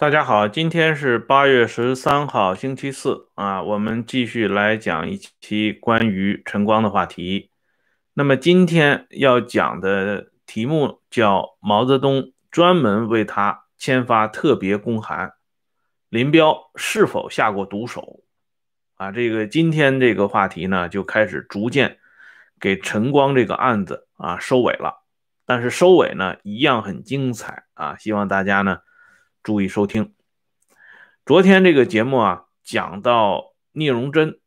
大家好，今天是八月十三号，星期四啊，我们继续来讲一期关于晨光的话题。那么今天要讲的题目叫毛泽东专门为他签发特别公函，林彪是否下过毒手？啊，这个今天这个话题呢，就开始逐渐给晨光这个案子啊收尾了。但是收尾呢，一样很精彩啊，希望大家呢注意收听。昨天这个节目啊，讲到聂荣臻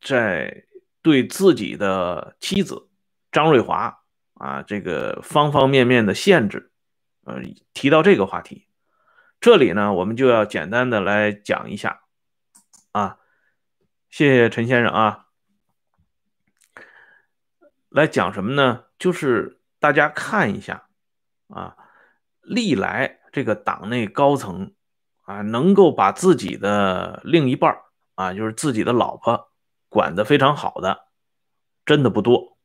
在对自己的妻子。张瑞华啊，这个方方面面的限制，呃，提到这个话题，这里呢，我们就要简单的来讲一下啊，谢谢陈先生啊，来讲什么呢？就是大家看一下啊，历来这个党内高层啊，能够把自己的另一半啊，就是自己的老婆管得非常好的，真的不多。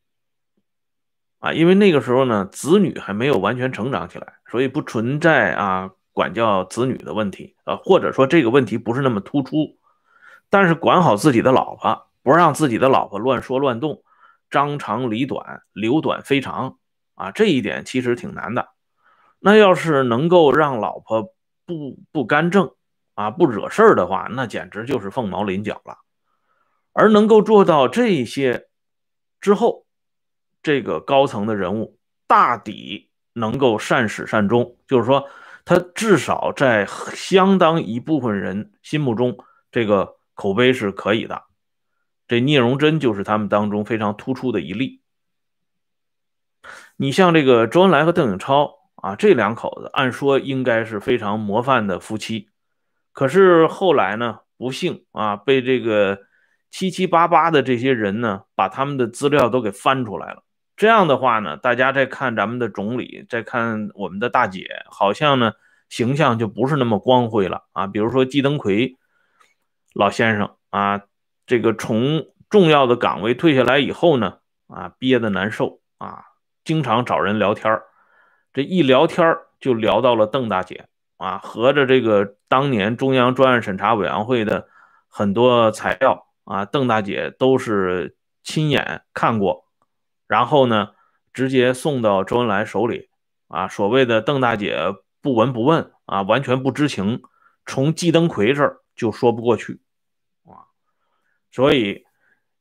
啊，因为那个时候呢，子女还没有完全成长起来，所以不存在啊管教子女的问题啊，或者说这个问题不是那么突出。但是管好自己的老婆，不让自己的老婆乱说乱动，张长李短，留短非长啊，这一点其实挺难的。那要是能够让老婆不不干政啊，不惹事儿的话，那简直就是凤毛麟角了。而能够做到这些之后，这个高层的人物大抵能够善始善终，就是说，他至少在相当一部分人心目中，这个口碑是可以的。这聂荣臻就是他们当中非常突出的一例。你像这个周恩来和邓颖超啊，这两口子按说应该是非常模范的夫妻，可是后来呢，不幸啊，被这个七七八八的这些人呢，把他们的资料都给翻出来了。这样的话呢，大家再看咱们的总理，再看我们的大姐，好像呢形象就不是那么光辉了啊。比如说季登奎老先生啊，这个从重要的岗位退下来以后呢，啊憋得难受啊，经常找人聊天这一聊天就聊到了邓大姐啊，合着这个当年中央专案审查委员会的很多材料啊，邓大姐都是亲眼看过。然后呢，直接送到周恩来手里，啊，所谓的邓大姐不闻不问啊，完全不知情，从季登奎这儿就说不过去，啊，所以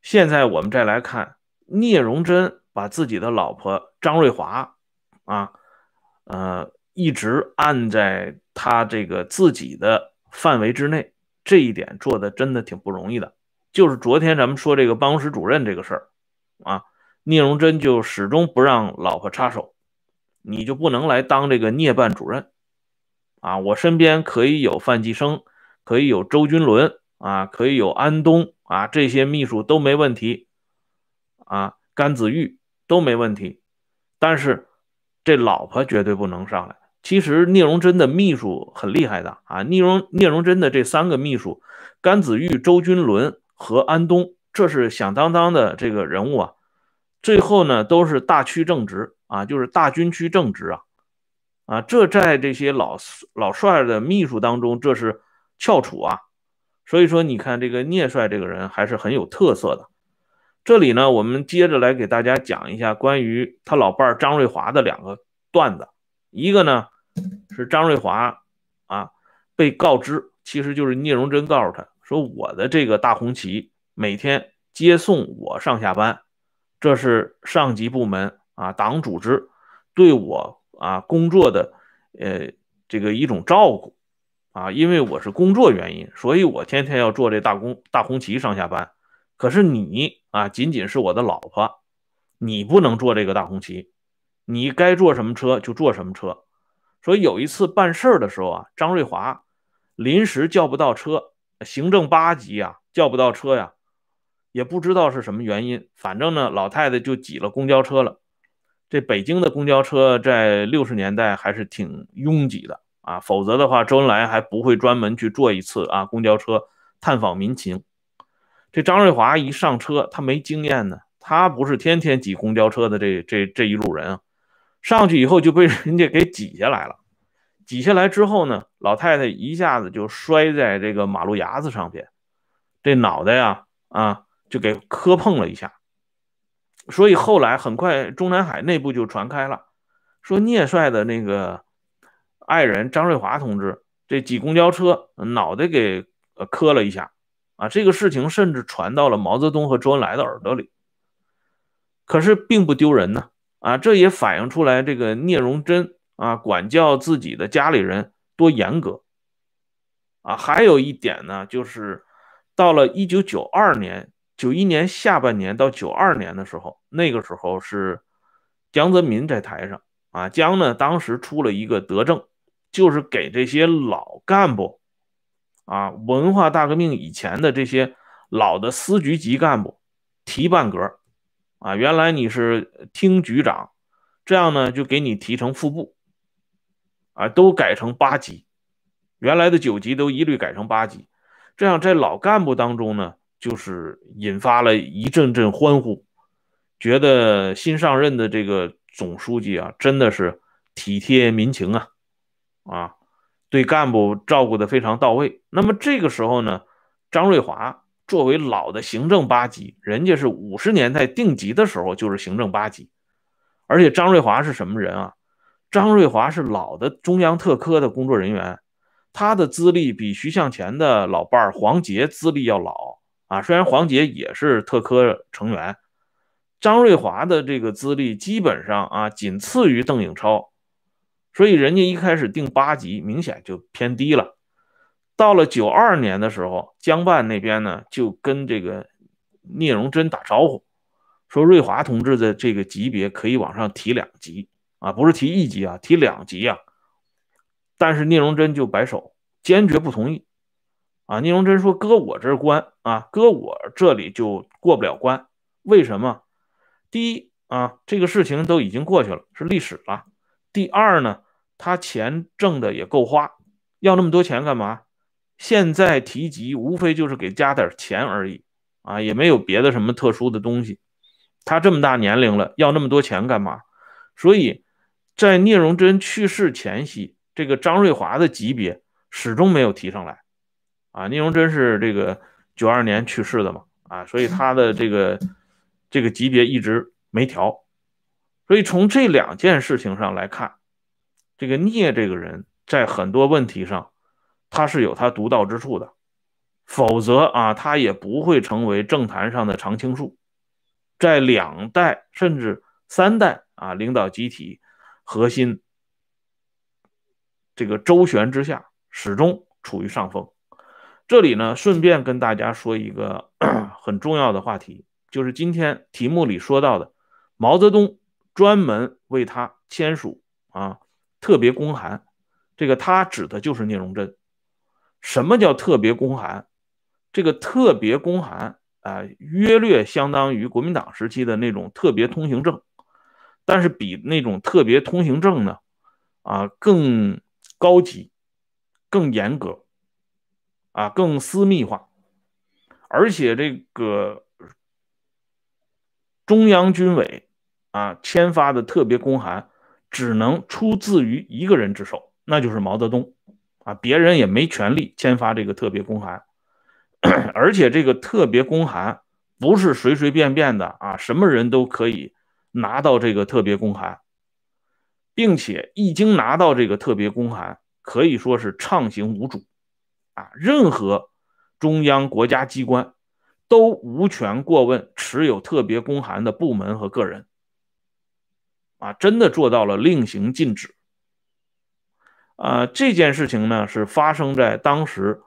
现在我们再来看聂荣臻把自己的老婆张瑞华，啊，呃，一直按在他这个自己的范围之内，这一点做的真的挺不容易的。就是昨天咱们说这个办公室主任这个事儿，啊。聂荣臻就始终不让老婆插手，你就不能来当这个聂办主任啊！我身边可以有范继生，可以有周君伦啊，可以有安东啊，这些秘书都没问题啊，甘子玉都没问题，但是这老婆绝对不能上来。其实聂荣臻的秘书很厉害的啊，聂荣聂荣臻的这三个秘书，甘子玉、周君伦和安东，这是响当当的这个人物啊。最后呢，都是大区正职啊，就是大军区正职啊，啊，这在这些老老帅的秘书当中，这是翘楚啊。所以说，你看这个聂帅这个人还是很有特色的。这里呢，我们接着来给大家讲一下关于他老伴儿张瑞华的两个段子。一个呢是张瑞华啊被告知，其实就是聂荣臻告诉他说，我的这个大红旗每天接送我上下班。这是上级部门啊，党组织对我啊工作的呃这个一种照顾啊，因为我是工作原因，所以我天天要坐这大公大红旗上下班。可是你啊，仅仅是我的老婆，你不能坐这个大红旗，你该坐什么车就坐什么车。所以有一次办事儿的时候啊，张瑞华临时叫不到车，行政八级呀叫不到车呀。也不知道是什么原因，反正呢，老太太就挤了公交车了。这北京的公交车在六十年代还是挺拥挤的啊，否则的话，周恩来还不会专门去坐一次啊公交车探访民情。这张瑞华一上车，他没经验呢，他不是天天挤公交车的这这这一路人啊，上去以后就被人家给挤下来了，挤下来之后呢，老太太一下子就摔在这个马路牙子上边，这脑袋呀啊就给磕碰了一下。所以后来很快中南海内部就传开了，说聂帅的那个爱人张瑞华同志这挤公交车脑袋给呃磕了一下啊，这个事情甚至传到了毛泽东和周恩来的耳朵里。可是并不丢人呢啊，这也反映出来这个聂荣臻啊管教自己的家里人多严格啊。还有一点呢，就是到了一九九二年。九一年下半年到九二年的时候，那个时候是江泽民在台上啊。江呢当时出了一个德政，就是给这些老干部啊，文化大革命以前的这些老的司局级干部提半格啊。原来你是厅局长，这样呢就给你提成副部啊，都改成八级，原来的九级都一律改成八级，这样在老干部当中呢。就是引发了一阵阵欢呼，觉得新上任的这个总书记啊，真的是体贴民情啊，啊，对干部照顾的非常到位。那么这个时候呢，张瑞华作为老的行政八级，人家是五十年代定级的时候就是行政八级，而且张瑞华是什么人啊？张瑞华是老的中央特科的工作人员，他的资历比徐向前的老伴儿黄杰资历要老。啊，虽然黄杰也是特科成员，张瑞华的这个资历基本上啊仅次于邓颖超，所以人家一开始定八级，明显就偏低了。到了九二年的时候，江办那边呢就跟这个聂荣臻打招呼，说瑞华同志的这个级别可以往上提两级啊，不是提一级啊，提两级啊。但是聂荣臻就摆手，坚决不同意。啊，聂荣臻说：“搁我这关啊，搁我这里就过不了关。为什么？第一啊，这个事情都已经过去了，是历史了。第二呢，他钱挣的也够花，要那么多钱干嘛？现在提及无非就是给加点钱而已啊，也没有别的什么特殊的东西。他这么大年龄了，要那么多钱干嘛？所以，在聂荣臻去世前夕，这个张瑞华的级别始终没有提上来。”啊，聂荣臻是这个九二年去世的嘛？啊，所以他的这个这个级别一直没调。所以从这两件事情上来看，这个聂这个人在很多问题上他是有他独到之处的，否则啊，他也不会成为政坛上的常青树，在两代甚至三代啊领导集体核心这个周旋之下，始终处于上风。这里呢，顺便跟大家说一个 很重要的话题，就是今天题目里说到的，毛泽东专门为他签署啊特别公函，这个他指的就是聂荣臻。什么叫特别公函？这个特别公函啊，约略相当于国民党时期的那种特别通行证，但是比那种特别通行证呢，啊更高级，更严格。啊，更私密化，而且这个中央军委啊签发的特别公函，只能出自于一个人之手，那就是毛泽东啊，别人也没权利签发这个特别公函，而且这个特别公函不是随随便便的啊，什么人都可以拿到这个特别公函，并且一经拿到这个特别公函，可以说是畅行无阻。啊，任何中央国家机关都无权过问持有特别公函的部门和个人。啊，真的做到了令行禁止。啊，这件事情呢是发生在当时，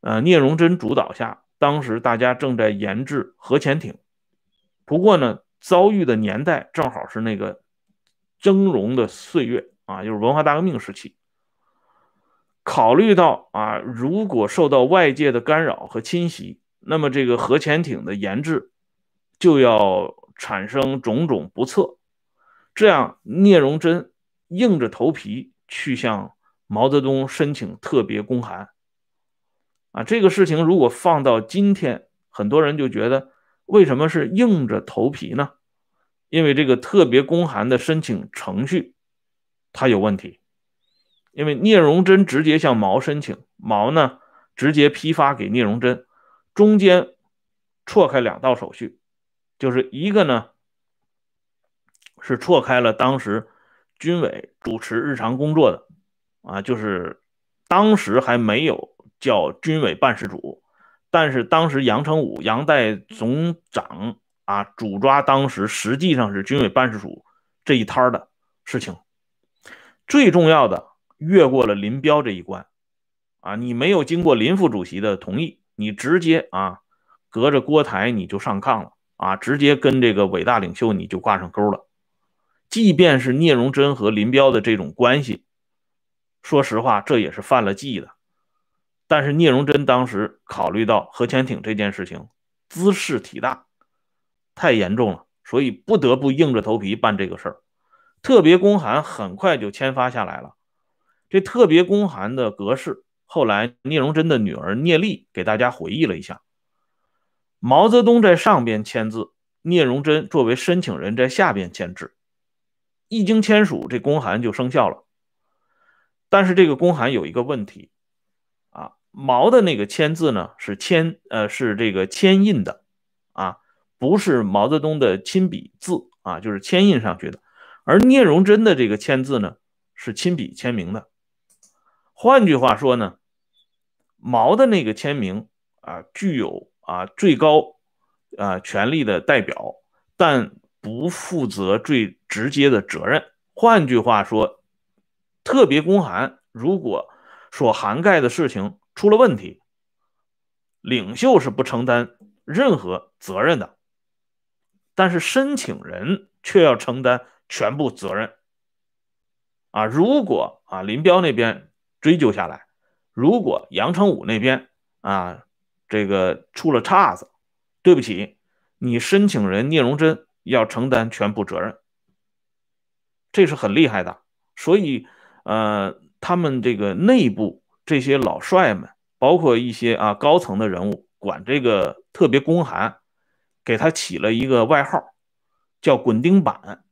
呃，聂荣臻主导下，当时大家正在研制核潜艇。不过呢，遭遇的年代正好是那个峥嵘的岁月啊，就是文化大革命时期。考虑到啊，如果受到外界的干扰和侵袭，那么这个核潜艇的研制就要产生种种不测。这样，聂荣臻硬着头皮去向毛泽东申请特别公函。啊，这个事情如果放到今天，很多人就觉得为什么是硬着头皮呢？因为这个特别公函的申请程序它有问题。因为聂荣臻直接向毛申请，毛呢直接批发给聂荣臻，中间错开两道手续，就是一个呢是错开了当时军委主持日常工作的，啊，就是当时还没有叫军委办事主，但是当时杨成武杨代总长啊主抓当时实际上是军委办事处这一摊的事情，最重要的。越过了林彪这一关，啊，你没有经过林副主席的同意，你直接啊，隔着锅台你就上炕了啊，直接跟这个伟大领袖你就挂上钩了。即便是聂荣臻和林彪的这种关系，说实话，这也是犯了忌的。但是聂荣臻当时考虑到核潜艇这件事情姿势体大，太严重了，所以不得不硬着头皮办这个事儿。特别公函很快就签发下来了。这特别公函的格式，后来聂荣臻的女儿聂丽给大家回忆了一下：毛泽东在上边签字，聂荣臻作为申请人在下边签字。一经签署，这公函就生效了。但是这个公函有一个问题啊，毛的那个签字呢是签呃是这个签印的啊，不是毛泽东的亲笔字啊，就是签印上去的。而聂荣臻的这个签字呢是亲笔签名的。换句话说呢，毛的那个签名啊，具有啊最高啊权力的代表，但不负责最直接的责任。换句话说，特别公函如果所涵盖的事情出了问题，领袖是不承担任何责任的，但是申请人却要承担全部责任。啊，如果啊林彪那边。追究下来，如果杨成武那边啊，这个出了岔子，对不起，你申请人聂荣臻要承担全部责任，这是很厉害的。所以，呃，他们这个内部这些老帅们，包括一些啊高层的人物，管这个特别公函，给他起了一个外号，叫“滚钉板”。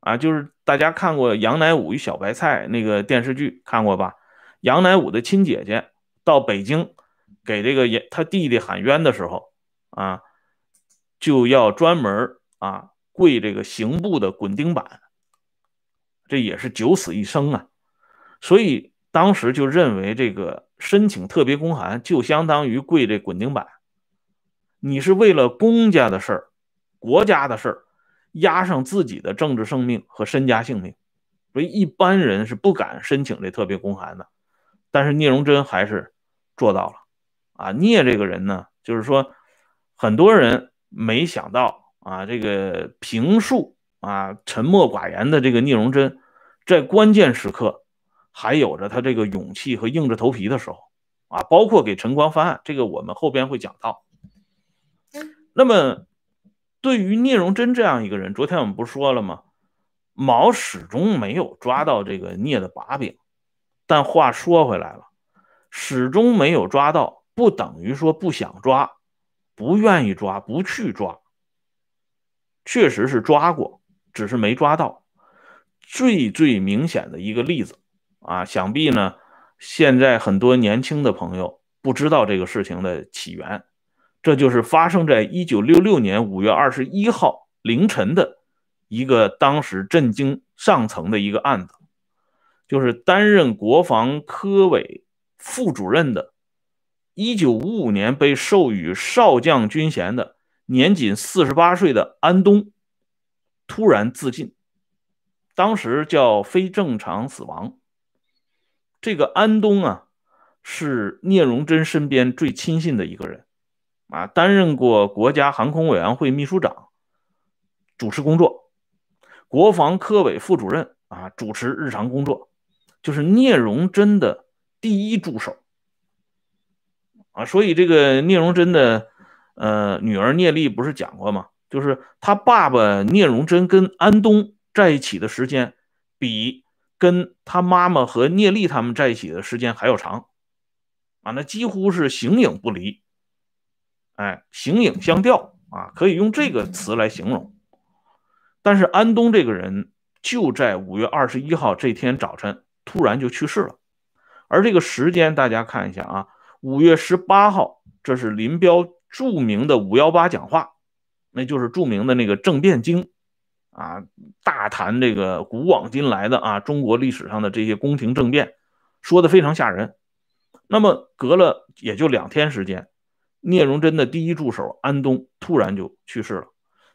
啊，就是大家看过《杨乃武与小白菜》那个电视剧，看过吧？杨乃武的亲姐姐到北京给这个他弟弟喊冤的时候，啊，就要专门啊跪这个刑部的滚钉板，这也是九死一生啊。所以当时就认为这个申请特别公函就相当于跪这滚钉板，你是为了公家的事儿、国家的事儿。压上自己的政治生命和身家性命，所以一般人是不敢申请这特别公函的。但是聂荣臻还是做到了。啊，聂这个人呢，就是说很多人没想到啊，这个平素啊沉默寡言的这个聂荣臻，在关键时刻还有着他这个勇气和硬着头皮的时候啊，包括给陈光翻案，这个我们后边会讲到。那么。对于聂荣臻这样一个人，昨天我们不是说了吗？毛始终没有抓到这个聂的把柄。但话说回来了，始终没有抓到，不等于说不想抓、不愿意抓、不去抓。确实是抓过，只是没抓到。最最明显的一个例子啊，想必呢，现在很多年轻的朋友不知道这个事情的起源。这就是发生在一九六六年五月二十一号凌晨的一个当时震惊上层的一个案子，就是担任国防科委副主任的，一九五五年被授予少将军衔的年仅四十八岁的安东突然自尽，当时叫非正常死亡。这个安东啊，是聂荣臻身边最亲信的一个人。啊，担任过国家航空委员会秘书长，主持工作；国防科委副主任啊，主持日常工作，就是聂荣臻的第一助手啊。所以这个聂荣臻的呃女儿聂丽不是讲过吗？就是他爸爸聂荣臻跟安东在一起的时间，比跟他妈妈和聂丽他们在一起的时间还要长啊，那几乎是形影不离。哎，形影相吊啊，可以用这个词来形容。但是安东这个人就在五月二十一号这天早晨突然就去世了。而这个时间大家看一下啊，五月十八号，这是林彪著名的五幺八讲话，那就是著名的那个政变经啊，大谈这个古往今来的啊中国历史上的这些宫廷政变，说的非常吓人。那么隔了也就两天时间，聂荣臻的第一助手安东突然就去世了。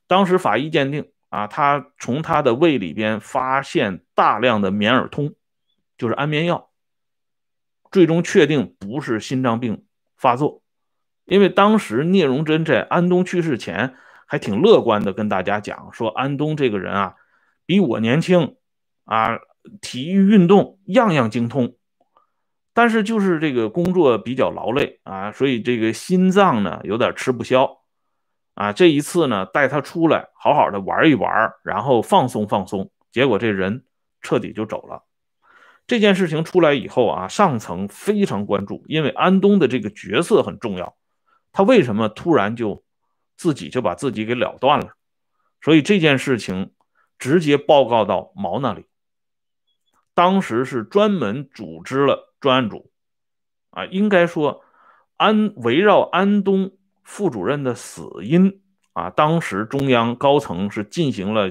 当时法医鉴定啊，他从他的胃里边发现大量的棉耳通，就是安眠药。最终确定不是心脏病发作，因为当时聂荣臻在安东去世前还挺乐观的，跟大家讲说安东这个人啊，比我年轻，啊，体育运动样样精通，但是就是这个工作比较劳累啊，所以这个心脏呢有点吃不消，啊，这一次呢带他出来好好的玩一玩，然后放松放松，结果这人彻底就走了。这件事情出来以后啊，上层非常关注，因为安东的这个角色很重要。他为什么突然就自己就把自己给了断了？所以这件事情直接报告到毛那里。当时是专门组织了专案组，啊，应该说安围绕安东副主任的死因啊，当时中央高层是进行了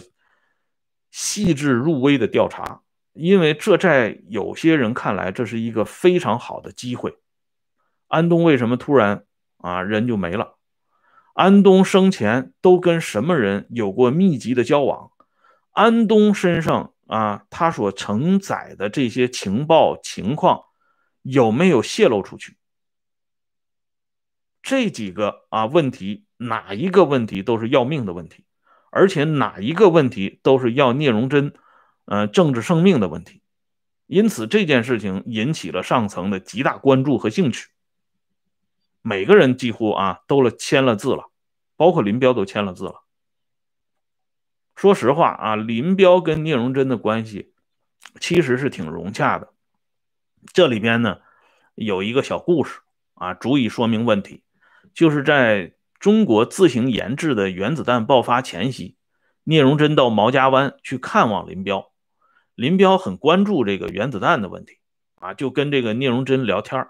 细致入微的调查。因为这在有些人看来，这是一个非常好的机会。安东为什么突然啊人就没了？安东生前都跟什么人有过密集的交往？安东身上啊，他所承载的这些情报情况有没有泄露出去？这几个啊问题，哪一个问题都是要命的问题，而且哪一个问题都是要聂荣臻。呃，政治生命的问题，因此这件事情引起了上层的极大关注和兴趣。每个人几乎啊都了签了字了，包括林彪都签了字了。说实话啊，林彪跟聂荣臻的关系其实是挺融洽的。这里边呢有一个小故事啊，足以说明问题，就是在中国自行研制的原子弹爆发前夕，聂荣臻到毛家湾去看望林彪。林彪很关注这个原子弹的问题啊，就跟这个聂荣臻聊天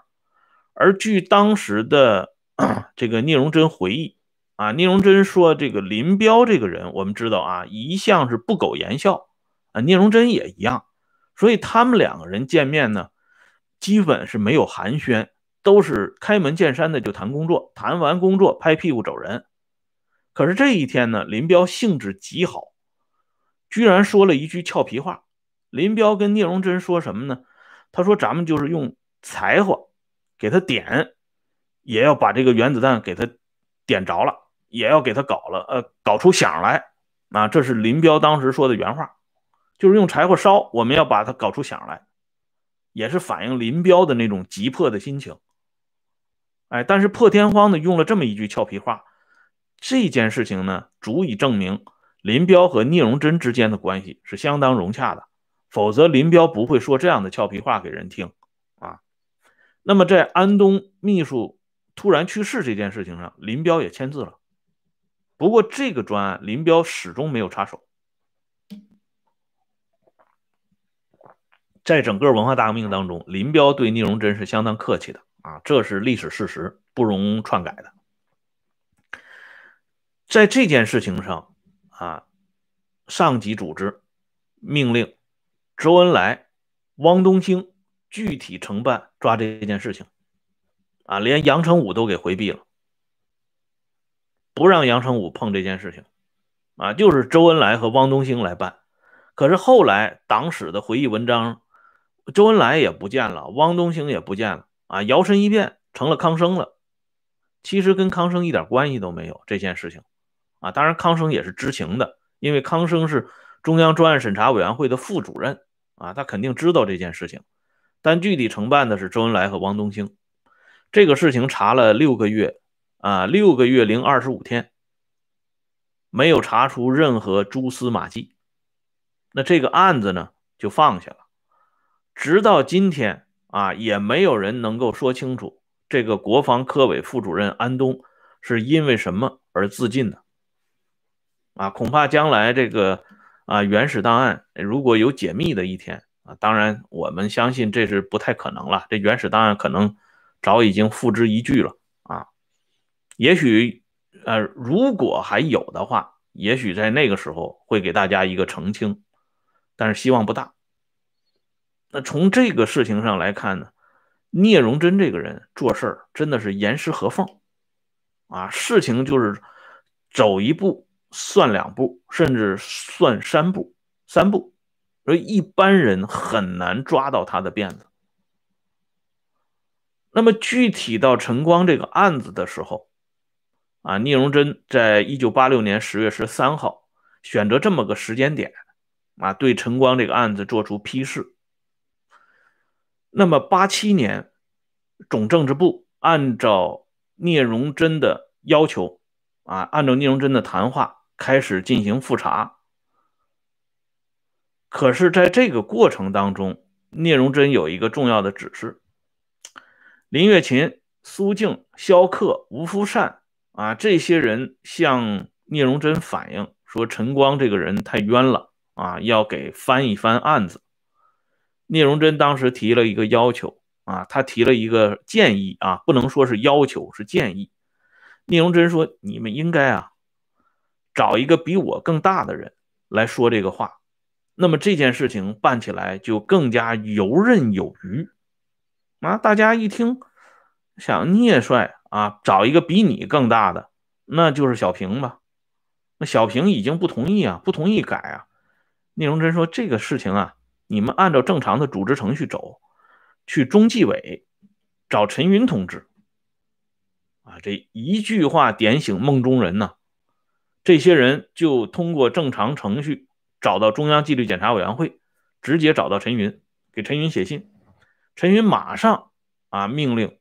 而据当时的 这个聂荣臻回忆啊，聂荣臻说，这个林彪这个人，我们知道啊，一向是不苟言笑啊，聂荣臻也一样，所以他们两个人见面呢，基本是没有寒暄，都是开门见山的就谈工作，谈完工作拍屁股走人。可是这一天呢，林彪兴致极好，居然说了一句俏皮话。林彪跟聂荣臻说什么呢？他说：“咱们就是用柴火给他点，也要把这个原子弹给他点着了，也要给他搞了，呃，搞出响来。啊，这是林彪当时说的原话，就是用柴火烧，我们要把它搞出响来，也是反映林彪的那种急迫的心情。哎，但是破天荒的用了这么一句俏皮话，这件事情呢，足以证明林彪和聂荣臻之间的关系是相当融洽的。”否则，林彪不会说这样的俏皮话给人听啊。那么，在安东秘书突然去世这件事情上，林彪也签字了。不过，这个专案林彪始终没有插手。在整个文化大革命当中，林彪对聂荣臻是相当客气的啊，这是历史事实，不容篡改的。在这件事情上啊，上级组织命令。周恩来、汪东兴具体承办抓这件事情，啊，连杨成武都给回避了，不让杨成武碰这件事情，啊，就是周恩来和汪东兴来办。可是后来党史的回忆文章，周恩来也不见了，汪东兴也不见了，啊，摇身一变成了康生了。其实跟康生一点关系都没有这件事情，啊，当然康生也是知情的，因为康生是中央专案审查委员会的副主任。啊，他肯定知道这件事情，但具体承办的是周恩来和汪东兴。这个事情查了六个月，啊，六个月零二十五天，没有查出任何蛛丝马迹，那这个案子呢就放下了。直到今天啊，也没有人能够说清楚这个国防科委副主任安东是因为什么而自尽的。啊，恐怕将来这个。啊，原始档案如果有解密的一天啊。当然，我们相信这是不太可能了。这原始档案可能早已经付之一炬了啊。也许，呃，如果还有的话，也许在那个时候会给大家一个澄清，但是希望不大。那从这个事情上来看呢，聂荣臻这个人做事儿真的是严丝合缝啊，事情就是走一步算两步，甚至算三步，三步，所以一般人很难抓到他的辫子。那么具体到陈光这个案子的时候，啊，聂荣臻在一九八六年十月十三号选择这么个时间点，啊，对陈光这个案子做出批示。那么，八七年，总政治部按照聂荣臻的要求，啊，按照聂荣臻的谈话开始进行复查。可是，在这个过程当中，聂荣臻有一个重要的指示：林月琴、苏静、萧克、吴福善啊，这些人向聂荣臻反映说，陈光这个人太冤了啊，要给翻一翻案子。聂荣臻当时提了一个要求啊，他提了一个建议啊，不能说是要求，是建议。聂荣臻说：“你们应该啊，找一个比我更大的人来说这个话，那么这件事情办起来就更加游刃有余。”啊，大家一听，想聂帅啊，找一个比你更大的，那就是小平吧？那小平已经不同意啊，不同意改啊。聂荣臻说：“这个事情啊。”你们按照正常的组织程序走，去中纪委找陈云同志。啊，这一句话点醒梦中人呢，这些人就通过正常程序找到中央纪律检查委员会，直接找到陈云，给陈云写信。陈云马上啊命令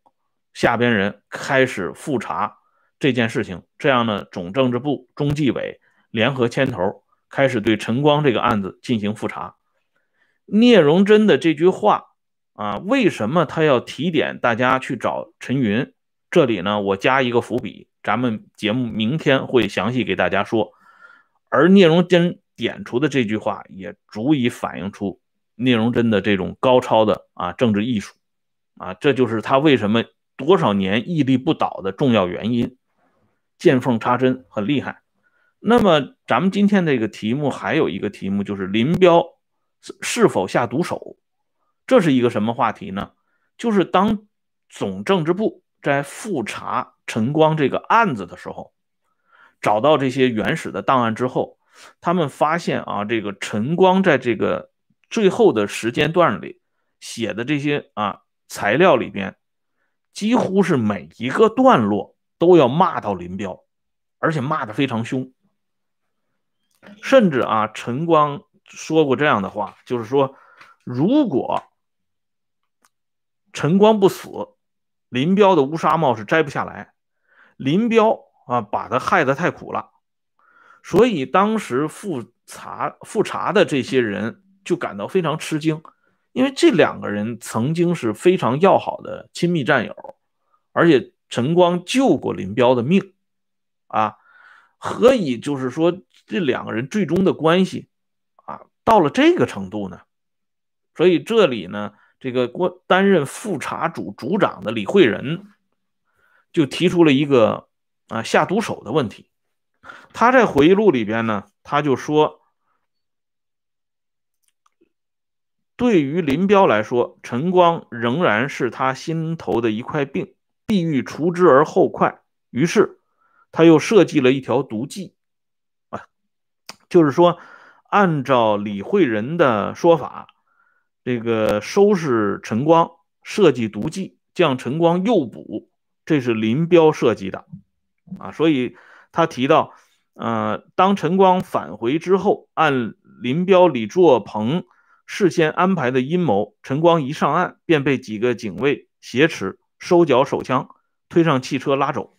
下边人开始复查这件事情。这样呢，总政治部、中纪委联合牵头，开始对陈光这个案子进行复查。聂荣臻的这句话啊，为什么他要提点大家去找陈云？这里呢，我加一个伏笔，咱们节目明天会详细给大家说。而聂荣臻点出的这句话，也足以反映出聂荣臻的这种高超的啊政治艺术啊，这就是他为什么多少年屹立不倒的重要原因。见缝插针，很厉害。那么，咱们今天这个题目还有一个题目，就是林彪。是否下毒手？这是一个什么话题呢？就是当总政治部在复查陈光这个案子的时候，找到这些原始的档案之后，他们发现啊，这个陈光在这个最后的时间段里写的这些啊材料里边，几乎是每一个段落都要骂到林彪，而且骂的非常凶，甚至啊，陈光。说过这样的话，就是说，如果陈光不死，林彪的乌纱帽是摘不下来。林彪啊，把他害得太苦了，所以当时复查复查的这些人就感到非常吃惊，因为这两个人曾经是非常要好的亲密战友，而且陈光救过林彪的命，啊，何以就是说这两个人最终的关系啊？到了这个程度呢，所以这里呢，这个关担任复查组组长的李慧仁就提出了一个啊下毒手的问题。他在回忆录里边呢，他就说，对于林彪来说，陈光仍然是他心头的一块病，必欲除之而后快。于是他又设计了一条毒计啊，就是说。按照李慧仁的说法，这个收拾陈光、设计毒计、将陈光诱捕，这是林彪设计的啊。所以他提到，呃，当陈光返回之后，按林彪、李作鹏事先安排的阴谋，陈光一上岸便被几个警卫挟持、收缴手枪、推上汽车拉走。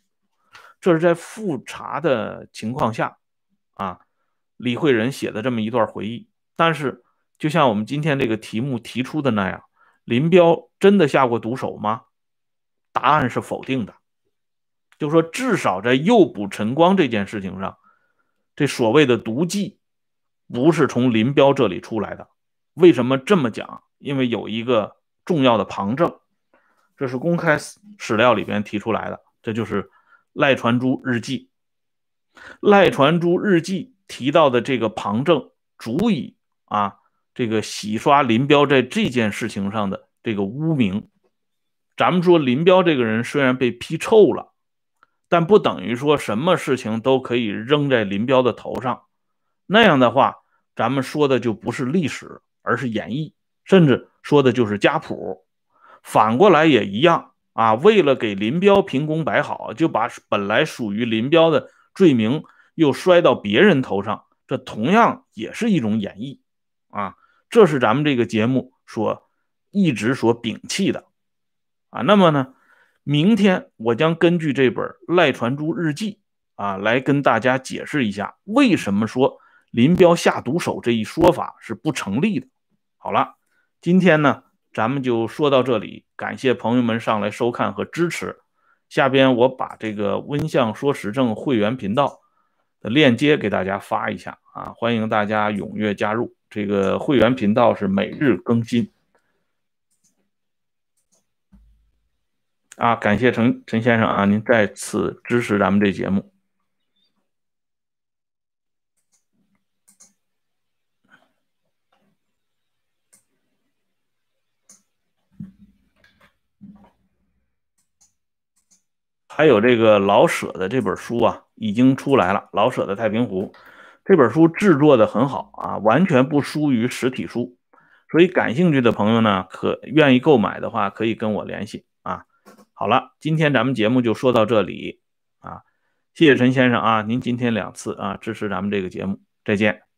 这是在复查的情况下啊。李慧仁写的这么一段回忆，但是就像我们今天这个题目提出的那样，林彪真的下过毒手吗？答案是否定的。就说至少在诱捕陈光这件事情上，这所谓的毒计不是从林彪这里出来的，为什么这么讲？因为有一个重要的旁证，这是公开史料里边提出来的，这就是赖传珠日记。赖传珠日记提到的这个旁证，足以啊，这个洗刷林彪在这件事情上的这个污名。咱们说林彪这个人虽然被批臭了，但不等于说什么事情都可以扔在林彪的头上。那样的话，咱们说的就不是历史，而是演绎，甚至说的就是家谱。反过来也一样啊，为了给林彪评功摆好，就把本来属于林彪的罪名又摔到别人头上，这同样也是一种演绎啊。这是咱们这个节目所一直所摒弃的。啊，那么呢，明天我将根据这本《赖传珠日记》啊，来跟大家解释一下，为什么说林彪下毒手这一说法是不成立的。好了，今天呢，咱们就说到这里，感谢朋友们上来收看和支持。下边我把这个温相说时政会员频道的链接给大家发一下啊，欢迎大家踊跃加入。这个会员频道是每日更新。啊，感谢陈陈先生啊，您再次支持咱们这节目。还有这个老舍的这本书啊，已经出来了，《老舍的太平湖》这本书制作的很好啊，完全不输于实体书，所以感兴趣的朋友呢，可愿意购买的话，可以跟我联系啊。好了，今天咱们节目就说到这里啊，谢谢陈先生啊，您今天两次啊支持咱们这个节目，再见。